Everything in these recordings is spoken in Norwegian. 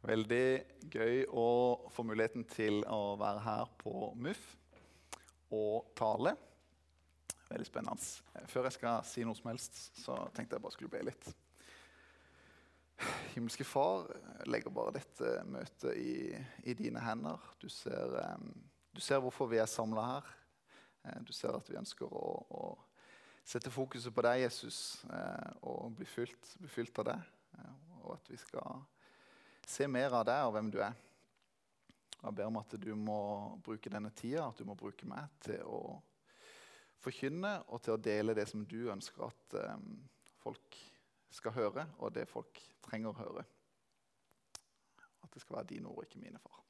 Veldig gøy å få muligheten til å være her på MUF og tale. Veldig spennende. Før jeg skal si noe som helst, så tenkte jeg bare skulle be litt. Himmelske Far, legger bare dette møtet i, i dine hender. Du ser, du ser, hvorfor vi er samla her. Eh, du ser at vi ønsker å, å sette fokuset på deg, Jesus, eh, og bli fylt, bli fylt av deg. Eh, og at vi skal se mer av deg og hvem du er. Jeg ber om at du må bruke denne tida, at du må bruke meg til å forkynne og til å dele det som du ønsker at um, folk skal høre, og det folk trenger å høre. At det skal være dine ord, ikke mine, far.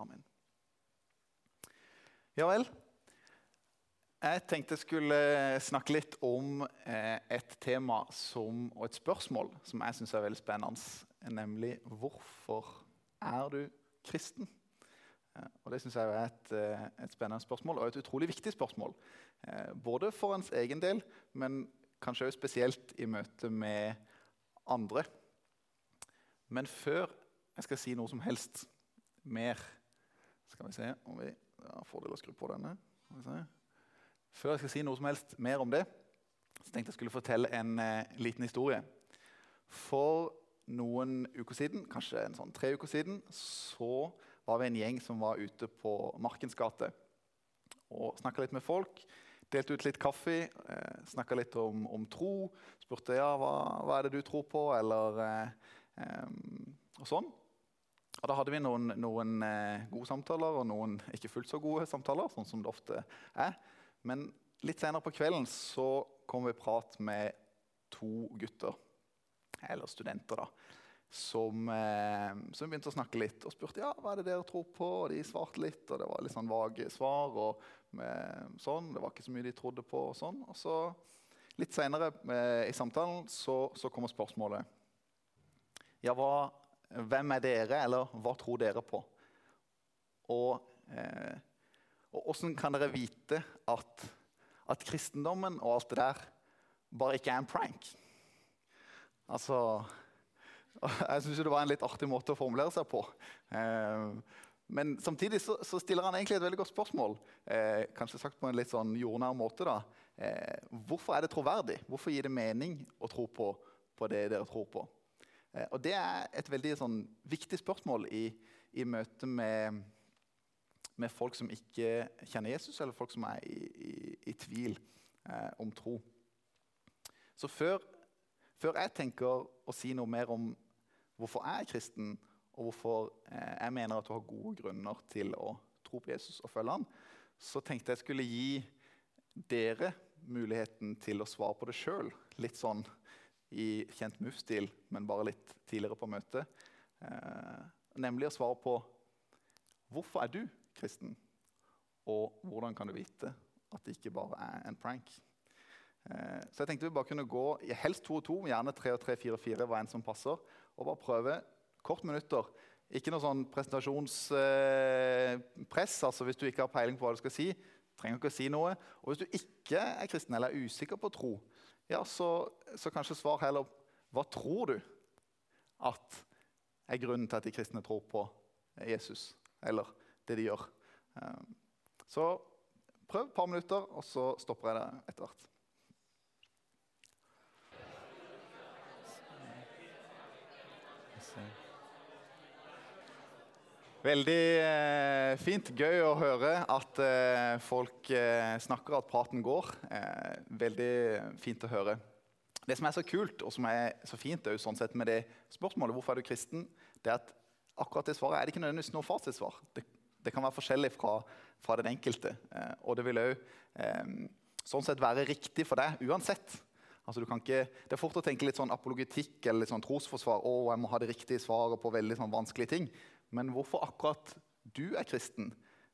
Amen. Ja vel. Jeg tenkte jeg skulle snakke litt om eh, et tema som, og et spørsmål som jeg syns er veldig spennende nemlig 'Hvorfor er du kristen?' Eh, og Det syns jeg er et, eh, et, spennende spørsmål og et utrolig viktig spørsmål. Både for ens egen del, men kanskje også spesielt i møte med andre. Men før jeg skal si noe som helst mer Skal vi se om vi ja, Fordel å skru på denne. Før jeg skal si noe som helst mer om det, så tenkte jeg skulle fortelle en eh, liten historie. For noen uker siden, kanskje en sånn tre uker siden, så var vi en gjeng som var ute på Markens gate og snakka litt med folk. Delte ut litt kaffe, eh, snakka litt om, om, tro. Spurte ja, hva, hva er det du tror på, eller eh, eh, og sånn. Og Da hadde vi noen, noen eh, gode samtaler og noen ikke fullt så gode samtaler. sånn som det ofte er. Men litt senere på kvelden så kom vi i prat med to gutter eller studenter, da, som, eh, som, begynte å snakke litt og spurte ja, hva er det dere tror på. Og de svarte litt, og det var litt sånn vage svar. og med, sånn, Det var ikke så mye de trodde på. Og sånn. Og så litt seinere eh, i samtalen så, så, kommer spørsmålet Ja, hva, hvem er dere, eller hva tror dere på? Og, eh, og åssen kan dere vite at, at kristendommen og alt det der bare ikke er en prank? Altså, jeg syns det var en litt artig måte å formulere seg på. Eh, men samtidig så, så, stiller han egentlig et veldig godt spørsmål. Eh, kanskje sagt på en litt sånn jordnær måte. da. Eh, hvorfor er det troverdig? Hvorfor gir det mening å tro på, på det dere tror på? Og Det er et veldig sånn, viktig spørsmål i, i møte med, med, folk som ikke kjenner Jesus, eller folk som er i, i, i tvil eh, om tro. Så før før jeg tenker å si noe mer om hvorfor jeg er kristen, og hvorfor eh, jeg mener at du har gode grunner til å tro på Jesus og følge han, så tenkte jeg skulle gi dere muligheten til å svare på det sjøl. Litt sånn i kjent MUF-stil, men bare litt tidligere på møtet. Eh, nemlig å svare på hvorfor er du kristen, og hvordan kan du vite at det ikke bare er en prank? Eh, så jeg tenkte vi bare kunne gå helst to og to, gjerne tre og tre, fire og fire hva en som passer, og bare prøve kort minutter. Ikke noe sånn presentasjonspress. Eh, altså Hvis du ikke har peiling på hva du skal si, trenger ikke å si noe. Og hvis du ikke er kristen eller er usikker på tro, ja, så, så kanskje svar heller hva tror du at er grunnen til at de kristne tror på Jesus, eller det de gjør. Eh, så prøv et par minutter, og så stopper jeg det etter hvert. Veldig eh, fint. Gøy å høre at eh, folk eh, snakker, at praten går. Veldig fint å høre. Det som er så kult og som er så fint er jo sånn sett med det spørsmålet, hvorfor er du kristen, det er at akkurat det svaret er det ikke nødvendigvis noe fasitsvar. Det, det kan være forskjellig fra, fra den enkelte. Eh, og det vil òg eh, sånn sett være riktig for deg uansett. Altså, ikke, det er fort å tenke litt sånn apologetikk eller litt sånn trosforsvar. å, jeg må ha det riktige svaret på veldig sånn vanskelige ting. Men hvorfor akkurat du er kristen,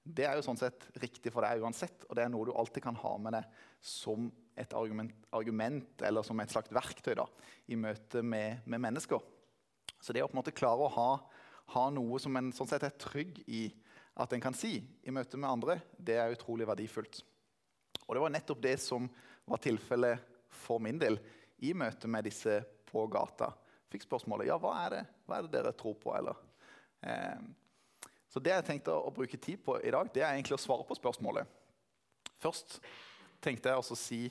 det er jo sånn sett riktig for deg uansett. Og det er noe du alltid kan ha med deg som et argument, argument eller som et slags verktøy da, i møte med, med, mennesker. Så det å på en måte klare å ha, ha noe som en sånn sett er trygg i at en kan si i møte med andre, det er utrolig verdifullt. Og det var nettopp det som var tilfellet for min del i møte med disse på gata. fikk spørsmålet ja, hva er det, hva er det dere tror på. Eller, eh, så det jeg tenkte å bruke tid på i dag, det er egentlig å svare på spørsmålet. Først tenkte jeg å si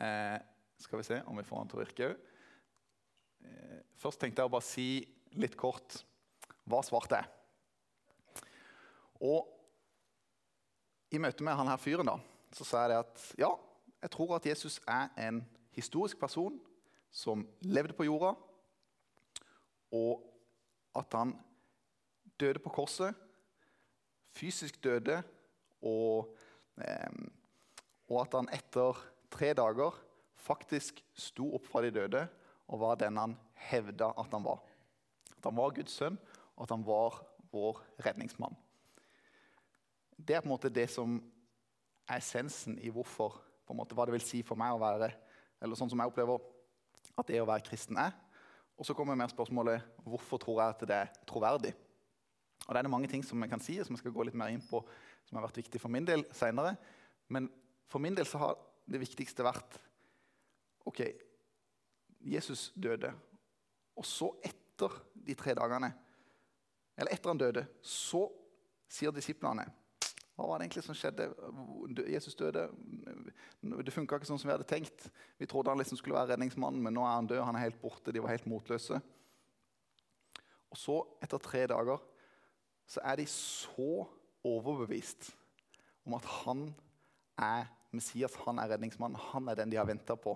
eh, Skal vi se om vi får han til å virke òg. Eh, først tenkte jeg å bare si litt kort hva svart det. Og i møte med han her fyren da, så sa jeg at ja, jeg tror at Jesus er en historisk person som levde på jorda, og at han døde på korset, fysisk døde, og, eh, og at han etter tre dager faktisk sto opp fra de døde og var den han hevda at han var. At han var Guds sønn, og at han var vår redningsmann. Det er på en måte det som er essensen i hvorfor, på en måte, hva det vil si for meg å være eller sånn som jeg opplever at det å være kristen er. Og så kommer mer spørsmålet hvorfor tror jeg at det er troverdig. Og Det er det mange ting som jeg kan si, som jeg skal gå litt mer inn på, som har vært viktig for min del senere. Men for min del så har det viktigste vært OK, Jesus døde. Og så, etter de tre dagene, eller etter han døde, så sier disiplene hva var det egentlig som skjedde? Jesus døde. Det funka ikke sånn som vi hadde tenkt. Vi trodde han liksom skulle være redningsmannen, men nå er han død. Han er helt borte. De var helt motløse. Og så, etter tre dager, så er de så overbevist om at han er Messias, han er redningsmannen, han er den de har venta på,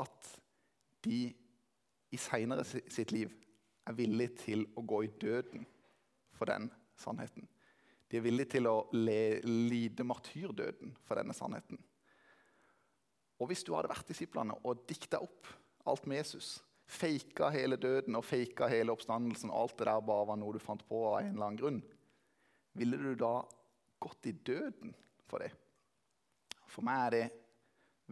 at de i seinere sitt liv er villige til å gå i døden for den sannheten. De er villige til å le, lide martyrdøden for denne sannheten. Og Hvis du hadde vært disiplene og dikta opp alt med Jesus, faka hele døden og faka hele oppstandelsen, og alt det der bare var noe du fant på av en eller annen grunn, ville du da gått i døden for det? For meg er det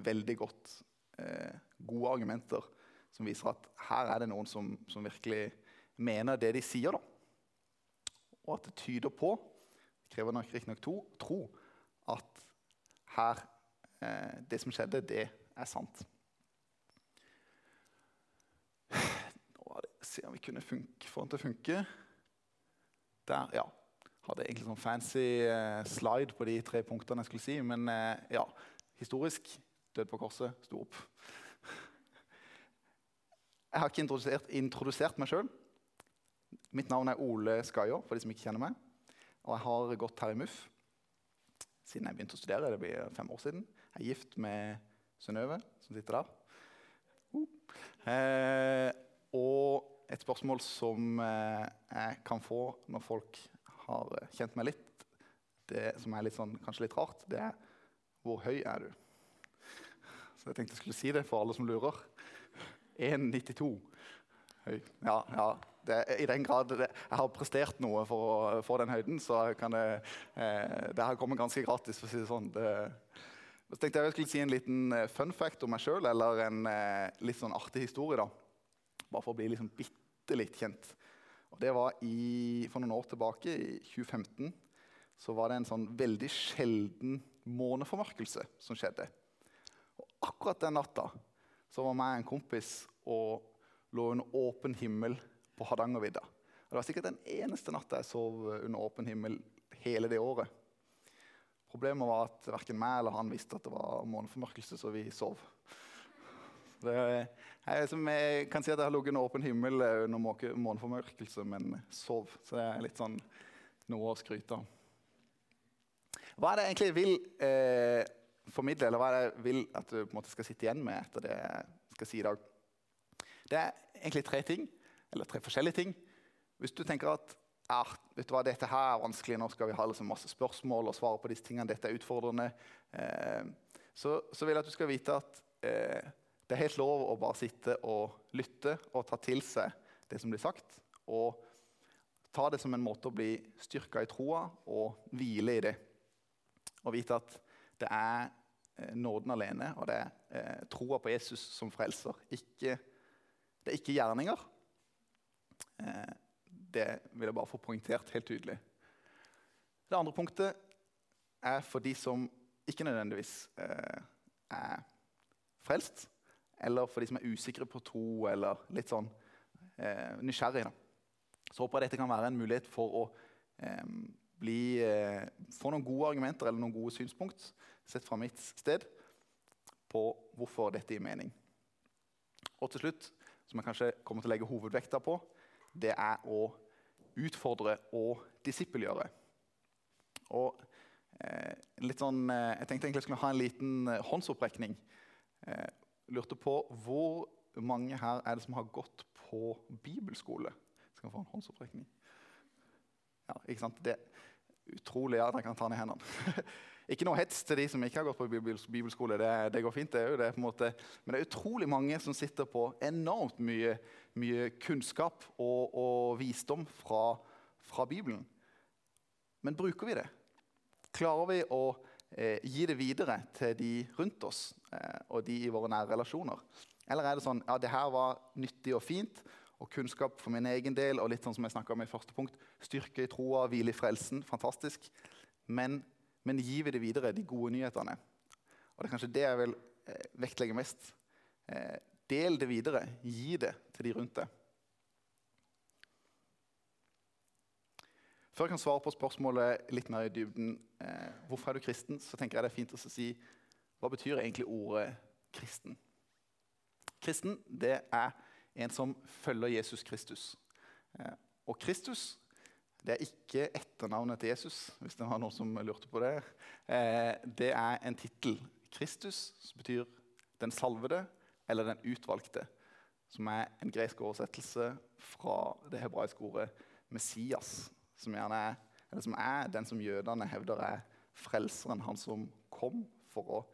veldig godt eh, gode argumenter som viser at her er det noen som, som virkelig mener det de sier. da. Og at det tyder på krever nok riktignok tro at her, eh, det som skjedde, det er sant. Det, Se om vi kunne få den til å funke. Der, ja. Hadde egentlig sånn fancy eh, slide på de tre punktene jeg skulle si. Men eh, ja, historisk død på korset, sto opp. Jeg har ikke introdusert, introdusert meg sjøl. Mitt navn er Ole Skajer, for de som ikke kjenner meg. Og jeg har gått her i MUF siden jeg begynte å studere. Det blir fem år siden. Jeg er gift med Synnøve, som sitter der. Uh. Eh, og et spørsmål som eh, jeg kan få når folk har kjent meg litt, det som er litt sånn, kanskje litt rart, det er hvor høy er du? Så jeg tenkte jeg skulle si det for alle som lurer. 1,92 høy. Ja, ja, det, I den grad jeg har prestert noe for å få den høyden, så kan det, eh, det har kommet ganske gratis. for å si det sånn. Det, så tenkte jeg jeg skulle si en liten eh, fun fact om meg sjøl, eller en eh, litt sånn artig historie. da. Bare for å bli liksom bitte litt kjent. Og det var i, For noen år tilbake, i 2015, så var det en sånn veldig sjelden måneformørkelse som skjedde. Og akkurat den natta så var meg og en kompis og lå under åpen himmel på Hardangervidda. Det var sikkert den eneste natta jeg sov under åpen himmel hele det året. Problemet var at verken meg eller han visste at det var måneformørkelse, så vi sov. Det, jeg, jeg, kan si at jeg har ligget under åpen himmel under måneformørkelse, men sov. Så det er litt sånn noe å skryte av. Hva er det egentlig jeg vil eh, formidle, eller hva er det jeg vil at du på en måte skal sitte igjen med etter det jeg skal si i dag? Det er egentlig tre ting eller tre forskjellige ting. Hvis du tenker at ja, vet du hva, dette her er vanskelig, nå skal vi ha liksom masse spørsmål og svare på disse tingene, dette er utfordrende, eh, så, så, vil jeg at du skal vite at eh, det er helt lov å bare sitte og lytte og ta til seg det som blir sagt. Og ta det som en måte å bli styrka i troa og hvile i det. Og vite at det er eh, nåden alene, og det er eh, troa på Jesus som frelser. Ikke, det er ikke gjerninger. Eh, det vil jeg bare få poengtert helt tydelig. Det andre punktet er for de som ikke nødvendigvis eh, er frelst, eller for de som er usikre på tro, eller litt sånn nysgjerrige. nysgjerrig. Så håper jeg dette kan være en mulighet for å eh, bli, eh, få noen gode argumenter eller noen gode synspunkt sett fra mitt sted på hvorfor dette gir mening. Og til slutt, som jeg kanskje kommer til å legge hovedvekta på, det er å utfordre og disippelgjøre. Og eh, litt sånn, eh, Jeg tenkte egentlig jeg skulle ha en liten eh, håndsopprekning. Eh, lurte på hvor mange her er det som har gått på bibelskole? Skal vi få en håndsopprekning? Ja, ikke sant? Det er utrolig. Ja, dere kan ta ned hendene. ikke noe hets til de som ikke har gått på bibelskole. Det, det går fint, det er jo det. Men det er utrolig mange som sitter på enormt mye, mye kunnskap og, og visdom fra, fra, Bibelen. Men bruker vi det? Klarer vi å eh, gi det videre til de rundt oss eh, og de i våre nære relasjoner? Eller er det sånn ja, det her var nyttig og fint, og kunnskap for min egen del, og litt sånn som jeg om i første punkt, styrke i troa, hvile i frelsen, fantastisk. Men, men gir vi det videre, de gode nyhetene? Og det er kanskje det jeg vil eh, vektlegge mest. Del det videre. Gi det til de rundt deg. Før jeg kan svare på spørsmålet litt mer i dybden, eh, hvorfor er du kristen, så tenker jeg det er fint å si hva betyr egentlig ordet kristen? Kristen det er en som følger Jesus Kristus. Eh, og Kristus det er ikke etternavnet til Jesus, hvis det var noen som lurte på det. Eh, det er en tittel. Kristus betyr 'den salvede' eller 'den utvalgte', som er en gresk oversettelse fra det hebraiske ordet 'Messias', som, er, som er den som jødene hevder er frelseren, han som kom for å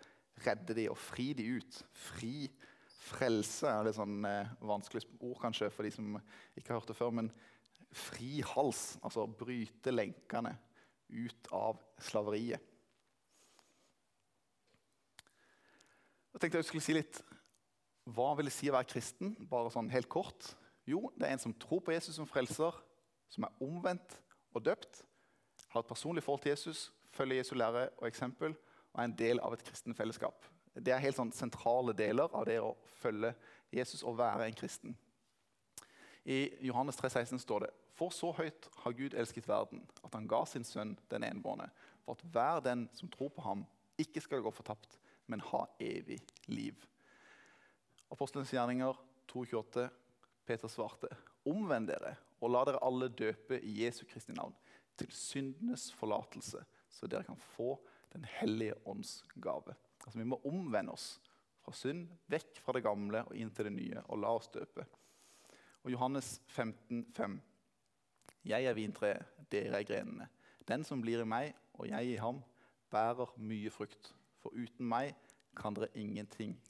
redde dem og fri dem ut. Fri Frelse er litt sånn eh, vanskelig ord kanskje for de som ikke har hørt det før. Men fri hals, altså bryte lenkene ut av slaveriet. Jeg tenkte jeg skulle si litt Hva vil det si å være kristen? Bare sånn helt kort. Jo, det er en som tror på Jesus som frelser, som er omvendt og døpt, har et personlig forhold til Jesus, følger Jesu lære og eksempel og er en del av et kristen fellesskap. Det er helt sånn sentrale deler av det å følge Jesus og være en kristen. I Johannes 3, 16 står det For så høyt har Gud elsket verden, at han ga sin sønn den enbårne, for at hver den som tror på ham, ikke skal gå fortapt, men ha evig liv. Apostelens gjerninger 2,28. Peter svarte, omvend dere og la dere alle døpe i Jesu Kristi navn, til syndenes forlatelse, så dere kan få Den hellige ånds gave. Altså, vi må omvende oss fra synd, vekk fra det gamle og inn til det nye, og la oss døpe. Og Johannes 15, 15,5.: Jeg er vintreet, dere er grenene. Den som blir i meg, og jeg i ham, bærer mye frukt. For uten meg kan dere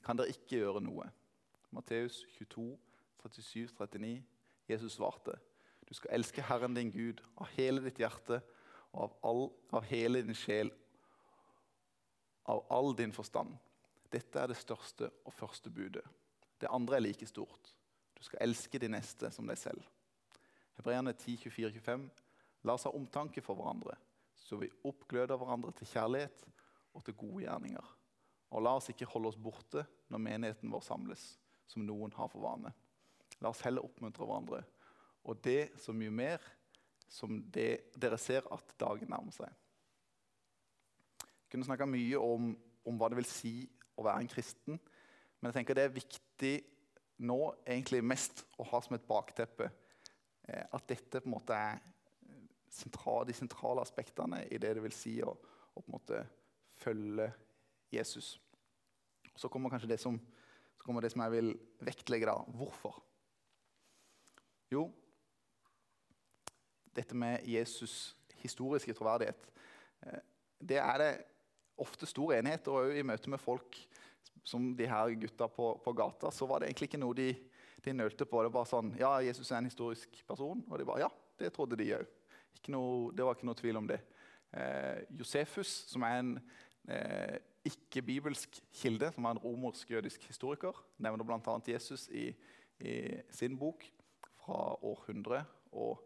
kan dere ikke gjøre noe. Matteus 22, 37, 39. Jesus svarte, du skal elske Herren din Gud av hele ditt hjerte og av, all, av hele din sjel av all din forstand. Dette er det største og første budet. Det andre er like stort. Du skal elske de neste som deg selv. Hebreerne 10, 24, 25. La oss ha omtanke for hverandre, så vi oppgløder hverandre til kjærlighet og til gode gjerninger. Og la oss ikke holde oss borte når menigheten vår samles, som noen har for vane. La oss heller oppmuntre hverandre, og det så mye mer som det, dere ser at dagen nærmer seg. Jeg kunne snakka mye om, om, hva det vil si å være en kristen. Men jeg tenker det er viktig nå egentlig mest å ha som et bakteppe eh, at dette på en måte er sentral, de sentrale aspektene i det det vil si å, å på en måte følge Jesus. Så kommer kanskje det som, kommer det som jeg vil vektlegge. da. Hvorfor? Jo, dette med Jesus' historiske troverdighet. Eh, det er det ofte stor enighet. Og i møte med folk som de her gutta på, på gata, så var det egentlig ikke noe de, de nølte på. Det var sånn Ja, Jesus er en historisk person. Og de bare Ja, det trodde de òg. Det var ikke noe tvil om det. Eh, Josefus, som er en eh, ikke-bibelsk kilde, som er en romersk-jødisk historiker, nevner bl.a. Jesus i, i, sin bok fra århundre. Og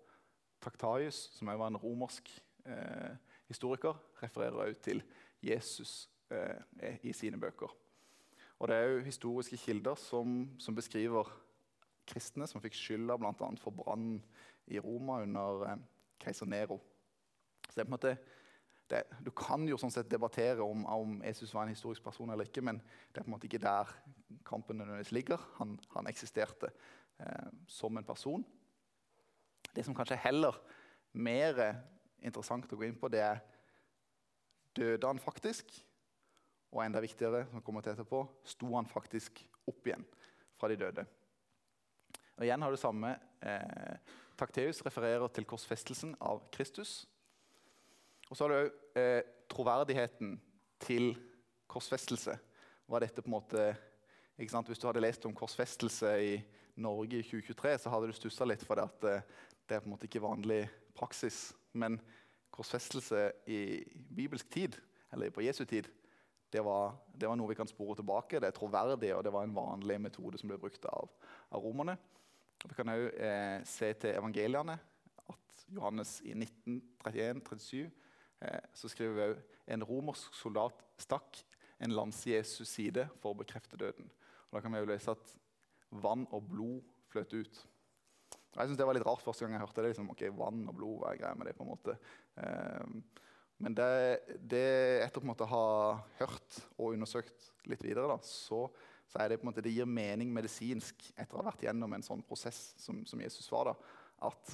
Taktaius, som også var en romersk eh, historiker, refererer også til Jesus eh, i sine bøker. Og Det er jo historiske kilder som, som beskriver kristne som fikk skylda bl.a. for brannen i Roma under eh, keiser Nero. Så det er på en måte, det, du kan jo sånn sett debattere om, om Jesus var en historisk person eller ikke, men det er på en måte ikke der kampen nødvendigvis ligger. Han, han eksisterte eh, som en person. Det som kanskje er heller mer interessant å gå inn på, det er døde han faktisk? Og enda viktigere, som kommer til etterpå, sto han faktisk opp igjen fra de døde? Og igjen har du samme eh, Takteus refererer til korsfestelsen av Kristus. Og så har du òg eh, troverdigheten til korsfestelse. Var dette på en måte, Hvis du hadde lest om korsfestelse i Norge i 2023, så hadde du stussa litt for det at eh, det er på en måte ikke vanlig praksis. Men korsfestelse i bibelsk tid, eller på Jesu tid, det var, det var, noe vi kan spore tilbake. Det er troverdig, og det var en vanlig metode som ble brukt av, av romerne. Vi kan òg eh, se til evangeliene at Johannes i 1931-37 eh, så skriver vi òg en romersk soldat stakk en lanse Jesus' side for å bekrefte døden. Og Da kan vi jo lese at vann og blod fløt ut. Og jeg synes Det var litt rart første gang jeg hørte det. liksom, ok, Vann og blod, hva er greia med det? på en måte. Eh, men det, det, etter å ha hørt og undersøkt litt videre, da, så så er det på en måte, det gir mening medisinsk etter å ha vært gjennom en sånn prosess som, som Jesus var, da, at,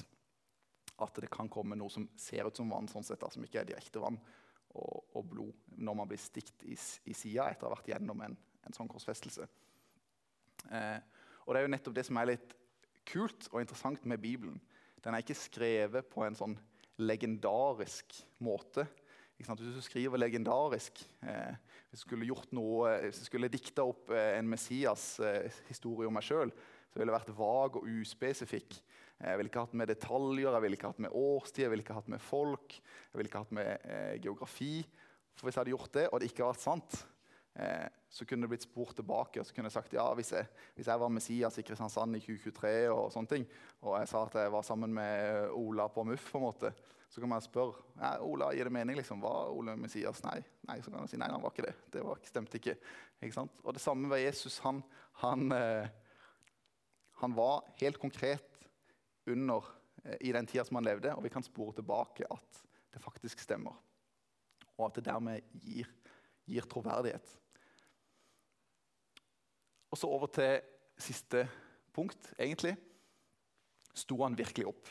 at, det kan komme noe som ser ut som vann, sånn sett, da, som ikke er direkte vann og, og blod, når man blir stikt i, i sida etter å ha vært gjennom en, en sånn korsfestelse. Eh, og det er jo nettopp det som er litt kult og interessant med Bibelen. Den er ikke skrevet på en sånn legendarisk måte. Hvis du skriver legendarisk eh, Hvis jeg skulle gjort noe, eh, hvis du skulle dikta opp eh, en Messias-historie eh, om meg sjøl, så ville det vært vag og uspesifikk. Jeg ville ikke hatt med detaljer, jeg ville ikke hatt med årstid, jeg ville ikke hatt med folk, jeg ville ikke hatt med eh, geografi. For Hvis jeg hadde gjort det, og det ikke hadde vært sant, eh, så kunne det blitt spurt tilbake. og så kunne jeg sagt, ja, hvis jeg, hvis jeg var Messias i Kristiansand i 2023, og sånne ting, og jeg sa at jeg var sammen med Ola på MUF, på en måte, så kan man spørre ja, Ola, gir det mening. liksom, Var Ole Messias? Nei. nei. Så kan man si nei, han var ikke det. Det var, stemte ikke. ikke sant? Og det samme var Jesus. Han, han, eh, han var helt konkret under eh, i den tida som han levde, og vi kan spore tilbake at det faktisk stemmer. Og at det dermed gir, gir troverdighet. Og så over til siste punkt, egentlig. Sto han virkelig opp?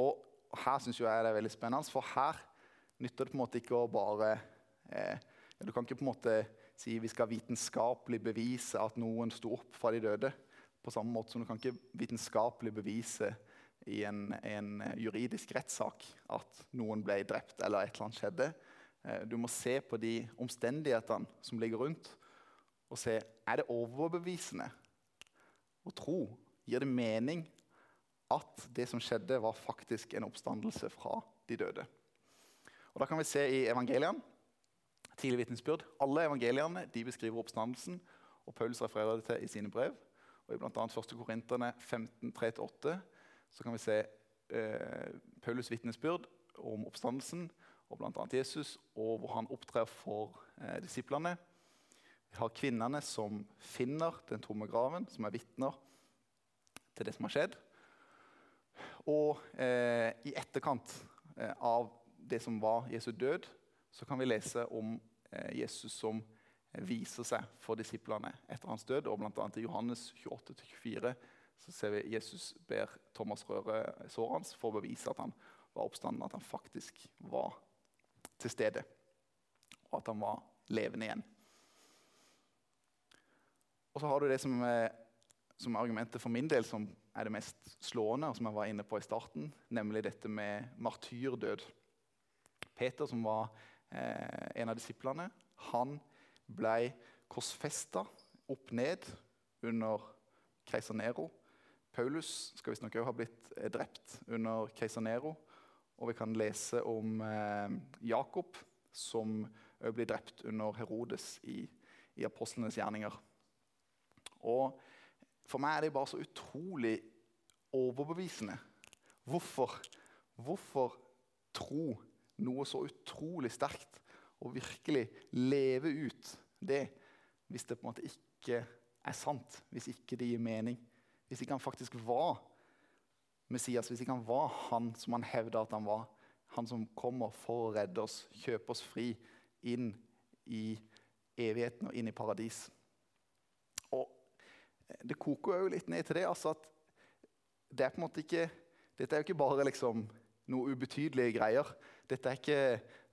Og her syns jeg det er veldig spennende, for her nytter det på en måte ikke å bare eh, Du kan ikke på en måte si vi skal vitenskapelig bevise at noen sto opp fra de døde. På samme måte som du kan ikke vitenskapelig bevise i en, en juridisk rettssak at noen ble drept eller et eller annet skjedde. Eh, du må se på de omstendighetene som ligger rundt, og se er det overbevisende å tro. Gir det mening at det som skjedde, var faktisk en oppstandelse fra de døde. Og Da kan vi se i evangeliene, tidlig vitnesbyrd. Alle evangeliene beskriver oppstandelsen, og Paulus refererer det til i sine brev. Og I bl.a. 1. Korinterne 15, 3-8 så kan vi se eh, Paulus' vitnesbyrd om oppstandelsen og bl.a. Jesus, og hvor han opptrer for eh, disiplene. Vi har kvinnene som finner den tomme graven, som er vitner til det som har skjedd. Og eh, i etterkant eh, av det som var Jesu død, så kan vi lese om eh, Jesus som viser seg for disiplene etter hans død. og blant annet I Johannes 28-24 så ser vi Jesus ber Thomas røre såret hans for å bevise at han var oppstanden, at han faktisk var til stede, og at han var levende igjen. Og så har du det som, som argumentet for min del, som er det mest slående, som jeg var inne på i starten, nemlig dette med martyrdød. Peter, som var eh, en av disiplene, han ble korsfesta opp ned under keiser Nero. Paulus skal visstnok òg ha blitt eh, drept under keiser Nero. Og vi kan lese om eh, Jakob, som òg blir drept under Herodes i, i apostlenes gjerninger. Og for meg er det bare så utrolig overbevisende. Hvorfor? Hvorfor tro noe så utrolig sterkt og virkelig leve ut det hvis det på en måte ikke er sant, hvis ikke det gir mening, hvis ikke han faktisk var Messias, hvis ikke han var han som han hevda at han var, han som kommer for å redde oss, kjøpe oss fri inn i evigheten og inn i paradis. Og Det koker jo litt ned til det altså at det er på en måte ikke, dette er jo ikke bare liksom noe ubetydelige greier. Dette er ikke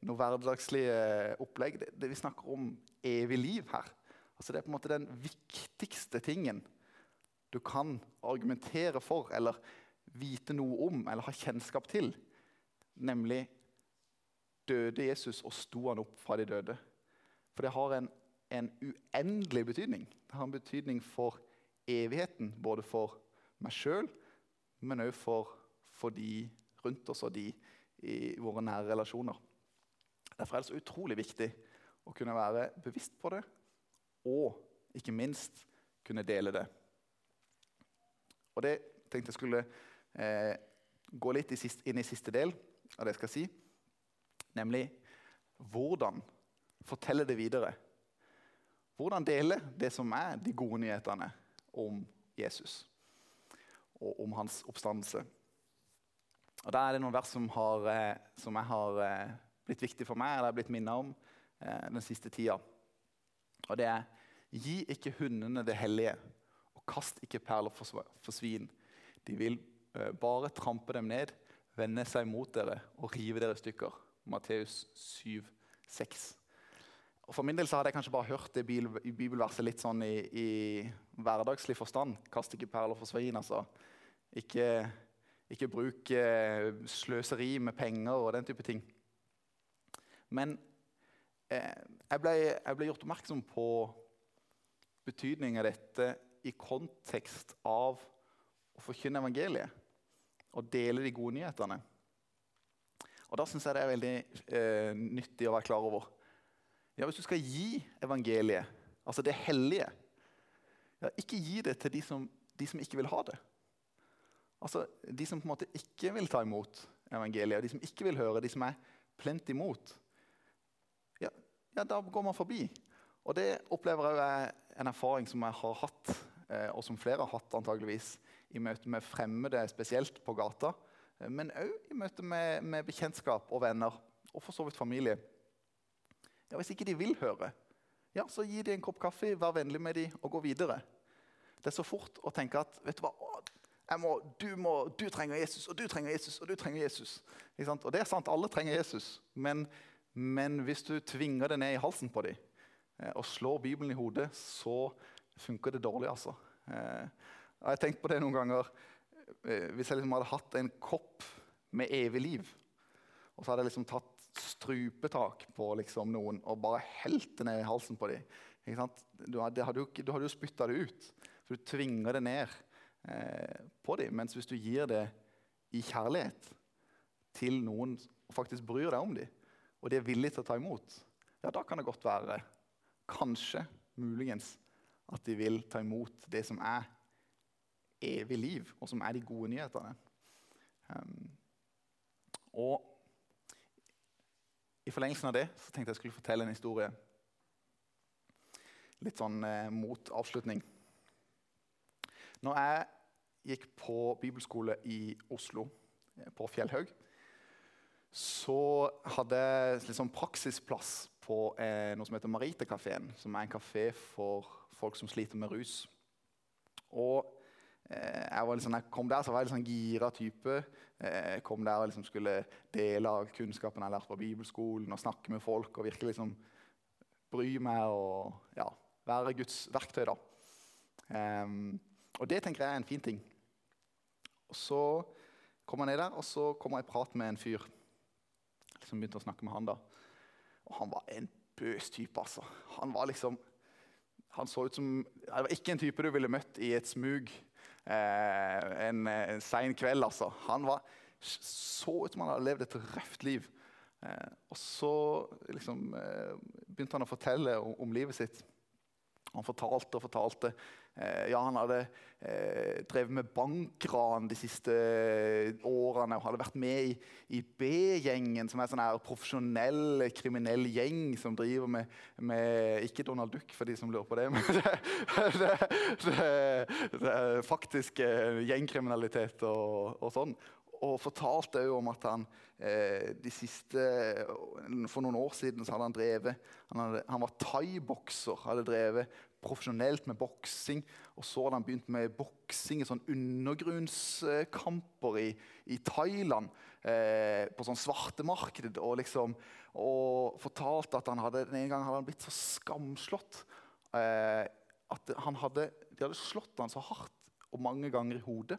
noe hverdagslig opplegg. Det, det, vi snakker om evig liv her. Altså Det er på en måte den viktigste tingen du kan argumentere for eller vite noe om eller ha kjennskap til. Nemlig døde Jesus og sto han opp fra de døde. For det har en, en uendelig betydning. Det har en betydning for evigheten, både for meg sjøl, men òg for, for, de rundt oss og de i våre nære relasjoner. Derfor er det så utrolig viktig å kunne være bevisst på det, og ikke minst kunne dele det. Og det tenkte jeg skulle eh, gå litt i siste, inn i siste del av det jeg skal si. Nemlig hvordan fortelle det videre. Hvordan dele det som er de gode nyhetene om Jesus og om hans oppstandelse. Og Da er det noen vers som, har, eh, som jeg har eh, blitt viktig for meg, eller har blitt minnet om eh, den siste tida. Og det er Gi ikke hundene det hellige, og kast ikke perler for, for svin. De vil bare trampe dem ned, vende seg mot dere og rive dere i stykker. Matteus 7, 6. Og For min del så hadde jeg kanskje bare hørt det bibelverset litt sånn i, i hverdagslig forstand. Kast ikke perler for svin. altså. Ikke, ikke bruk eh, sløseri med penger og den type ting. Men eh, jeg, ble, jeg, ble, gjort oppmerksom på betydningen av dette i kontekst av å forkynne evangeliet og dele de gode nyhetene. Og Da syns jeg det er veldig eh, nyttig å være klar over ja, Hvis du skal gi evangeliet, altså det hellige ja, Ikke gi det til de som, de som, ikke vil ha det. Altså De som på en måte ikke vil ta imot evangeliet, de som ikke vil høre, de som er plent imot. Ja, da går man forbi. Og det opplever jeg en erfaring som jeg har hatt, eh, og som flere har hatt antageligvis, i møte med fremmede, spesielt på gata, eh, men òg i møte med, med bekjentskap og venner, og for så vidt familie. Ja, Hvis ikke de vil høre, ja, så gi dem en kopp kaffe, vær vennlig med dem og gå videre. Det er så fort å tenke at vet du hva, må, du, må, du, trenger Jesus, og du trenger Jesus, og du trenger Jesus. Og det er sant, alle trenger Jesus. Men, men hvis du tvinger det ned i halsen på dem eh, og slår Bibelen i hodet, så funker det dårlig. altså. Eh, jeg har tenkt på det noen ganger. Eh, hvis jeg liksom hadde hatt en kopp med evig liv, og så hadde jeg liksom tatt strupetak på liksom noen og bare helt det ned i halsen på dem. Du, hadde, jo, du hadde jo spytta det ut. For du tvinger det ned eh, på dem. Mens hvis du gir det i kjærlighet til noen og faktisk bryr deg om dem, og de er villige til å ta imot, ja, da kan det godt være, kanskje, muligens, at de vil ta imot det som er evig liv, og som er de gode nyhetene. Um, og i forlengelsen av det så tenkte jeg skulle fortelle en historie. Litt sånn eh, mot avslutning. Når jeg gikk på bibelskole i Oslo, eh, på Fjellhaug, så hadde jeg liksom praksisplass på eh, noe som heter Maritekafeen, som er en kafé for folk som sliter med rus. Og Eh, jeg, liksom, jeg, kom der så var jeg litt sånn gira type. Eh, jeg kom der og liksom skulle dele av kunnskapen jeg lærte på bibelskolen, og snakke med folk og virkelig liksom bry meg og ja, være Guds verktøy. da. Um, og det tenker jeg er en fin ting. Og Så kom jeg ned der, og så kom jeg i prat med en fyr. Liksom begynte å snakke med han da. Og han var en bøs type, altså. Han var liksom han så ut som, Det var ikke en type du ville møtt i et smug eh, en, en sein kveld. altså. Han var, så ut som han hadde levd et røft liv. Eh, og så liksom, eh, begynte han å fortelle om, om, livet sitt. Han fortalte og fortalte ja, han hadde eh, drevet med bankran de siste årene og hadde vært med i, i B-gjengen, som er en sånn profesjonell kriminell gjeng som driver med, med, Ikke Donald Duck, for de som lurer på det, men det, det, det, det er faktisk eh, gjengkriminalitet og, og sånn og fortalte òg om at han eh, de siste, For noen år siden så hadde han drevet Han, hadde, han var thaibokser. Hadde drevet profesjonelt med boksing. Og så hadde han begynt med boksing i sånn undergrunnskamper i, i Thailand. Eh, på sånn svartemarked. Og, liksom, og fortalte at han hadde, en gang hadde han blitt så skamslått eh, at han hadde, de hadde slått han så hardt og mange ganger i hodet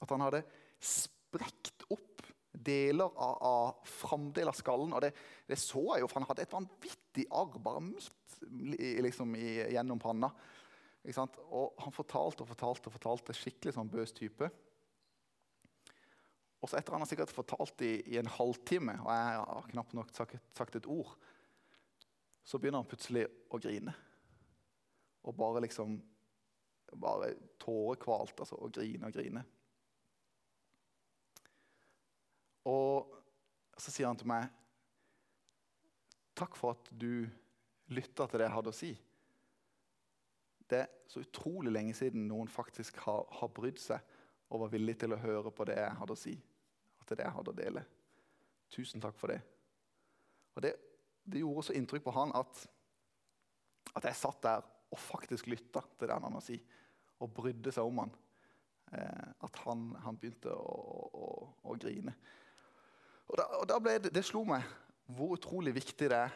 at han hadde sprekt opp deler av, av framdelen av skallen. Og det, det, så jeg jo, for han hadde et vanvittig arr bare midt liksom, i, gjennom panna. Og han fortalte og fortalte og fortalte. Skikkelig sånn bøs type. Og så etter han har sikkert fortalt i, i en halvtime, og jeg har knapt nok sagt, sagt et ord, så begynner han plutselig å grine. Og bare liksom bare tårekvalt altså, og grine og grine. Og så sier han til meg Takk for at du lytta til det jeg hadde å si. Det er så utrolig lenge siden noen faktisk har, har brydd seg og var villig til å høre på det jeg hadde å si. Og til det jeg hadde å dele. Tusen takk for det. Og Det, det gjorde så inntrykk på han at, at jeg satt der og faktisk lytta til det han hadde å si. Og brydde seg om han. Eh, at han, han begynte å, å, å grine. Og, da, og da det, det, slo meg hvor utrolig viktig det er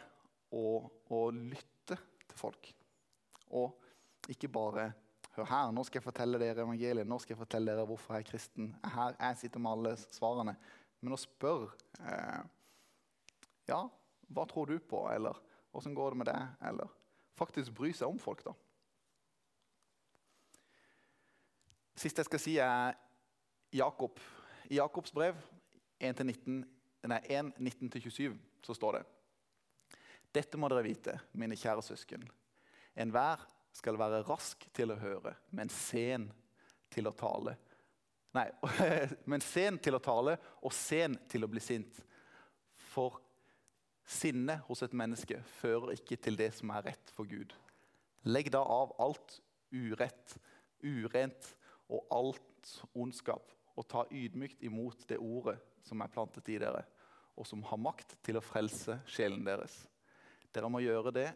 å, å, lytte til folk. Og ikke bare Hør her, nå skal jeg fortelle dere evangeliet. Nå skal jeg fortelle dere hvorfor jeg er kristen. Her, jeg sitter med alle svarene. Men å spørre eh, Ja, hva tror du på? Eller åssen går det med deg? Eller faktisk bry seg om folk, da. Sist jeg skal si, er Jakob. I Jakobs brev 1-19 nei, 1, 19-27, så står det Dette må dere vite, mine kjære søsken. Enhver skal være rask til å høre, men sen til å tale. Nei, men sen til å tale og sen til å bli sint. For sinne hos et menneske fører ikke til det som er rett for Gud. Legg da av alt urett, urent og alt ondskap, og ta ydmykt imot det ordet som er plantet i dere, og som har makt til å frelse sjelen deres. Dere må gjøre det,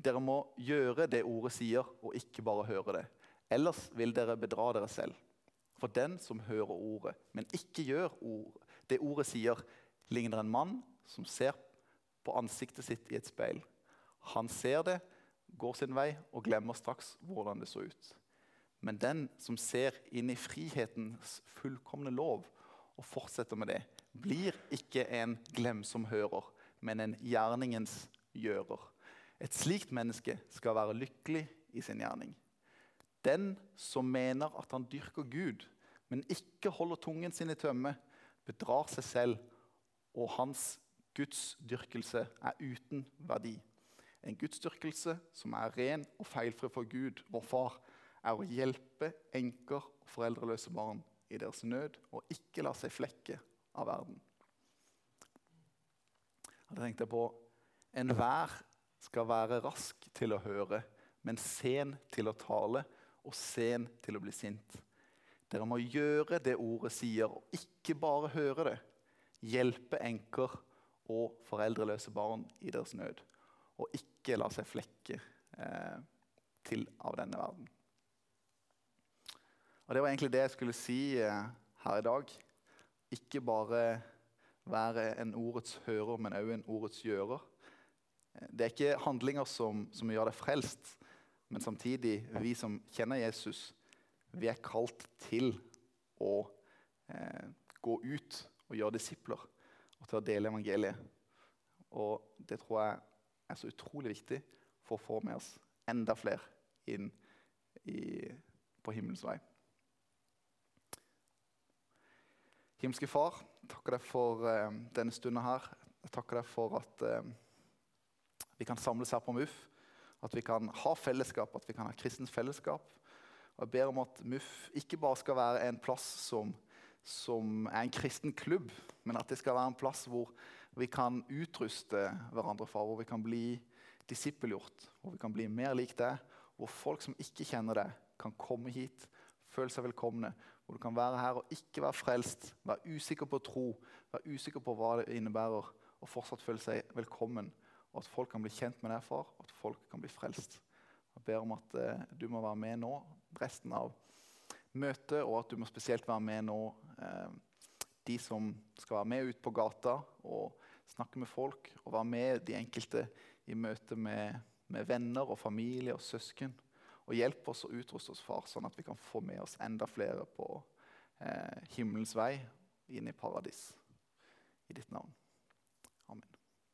dere må gjøre det ordet sier, og ikke bare høre det. Ellers vil dere bedra dere selv. For den som hører ordet, men ikke gjør ord, det ordet sier, ligner en mann som ser på ansiktet sitt i et speil. Han ser det, går sin vei og glemmer straks hvordan det så ut. Men den som ser inn i frihetens fullkomne lov og fortsetter med det, blir ikke en glemsom hører, men en gjerningens gjører. Et slikt menneske skal være lykkelig i sin gjerning. Den som mener at han dyrker Gud, men ikke holder tungen sin i tømme, bedrar seg selv, og hans gudsdyrkelse er uten verdi. En gudsdyrkelse som er ren og feilfri for Gud, vår Far, er å hjelpe enker og foreldreløse barn i deres nød og ikke la seg flekke av verden. Da tenkte jeg på Enhver skal være rask til å høre, men sen til å tale og sen til å bli sint. Dere må gjøre det ordet sier, og ikke bare høre det. Hjelpe enker og foreldreløse barn i deres nød. Og ikke la seg flekke eh, til av denne verden. Og Det var egentlig det jeg skulle si eh, her i dag. Ikke bare være en ordets hører, men òg en ordets gjører. Det er ikke handlinger som, som gjør deg frelst, men samtidig, vi som kjenner Jesus, vi er kalt til å eh, gå ut og gjøre disipler og til å dele evangeliet. Og det tror jeg er så utrolig viktig for å få med oss enda flere inn i, på himmelens vei. Himmelske Far, takker deg for eh, denne stunden her. Jeg takker deg for at uh, vi kan samles her på MUF. At vi kan ha fellesskap, at vi kan ha kristens fellesskap. Og Jeg ber om at MUF ikke bare skal være en plass som, som er en kristen klubb, men at det skal være en plass hvor vi kan utruste hverandre fra, hvor vi kan bli disippelgjort, hvor vi kan bli mer lik det, hvor folk som ikke kjenner det, kan komme hit, føle seg velkomne, hvor du kan være her og ikke være frelst, være usikker på tro, være usikker på hva det innebærer, og fortsatt føle seg velkommen, og at folk kan bli kjent med deg, far, og at folk kan bli frelst. Jeg ber om at eh, du må være med nå resten av møtet, og at du må spesielt være med nå eh, de som skal være med ut på gata og snakke med folk, og være med de enkelte i møte med, med venner og familie og søsken. Og hjelp oss og utruste oss, far, sånn at vi kan få med oss enda flere på eh, himmelens vei inn i paradis. I ditt navn. Amen.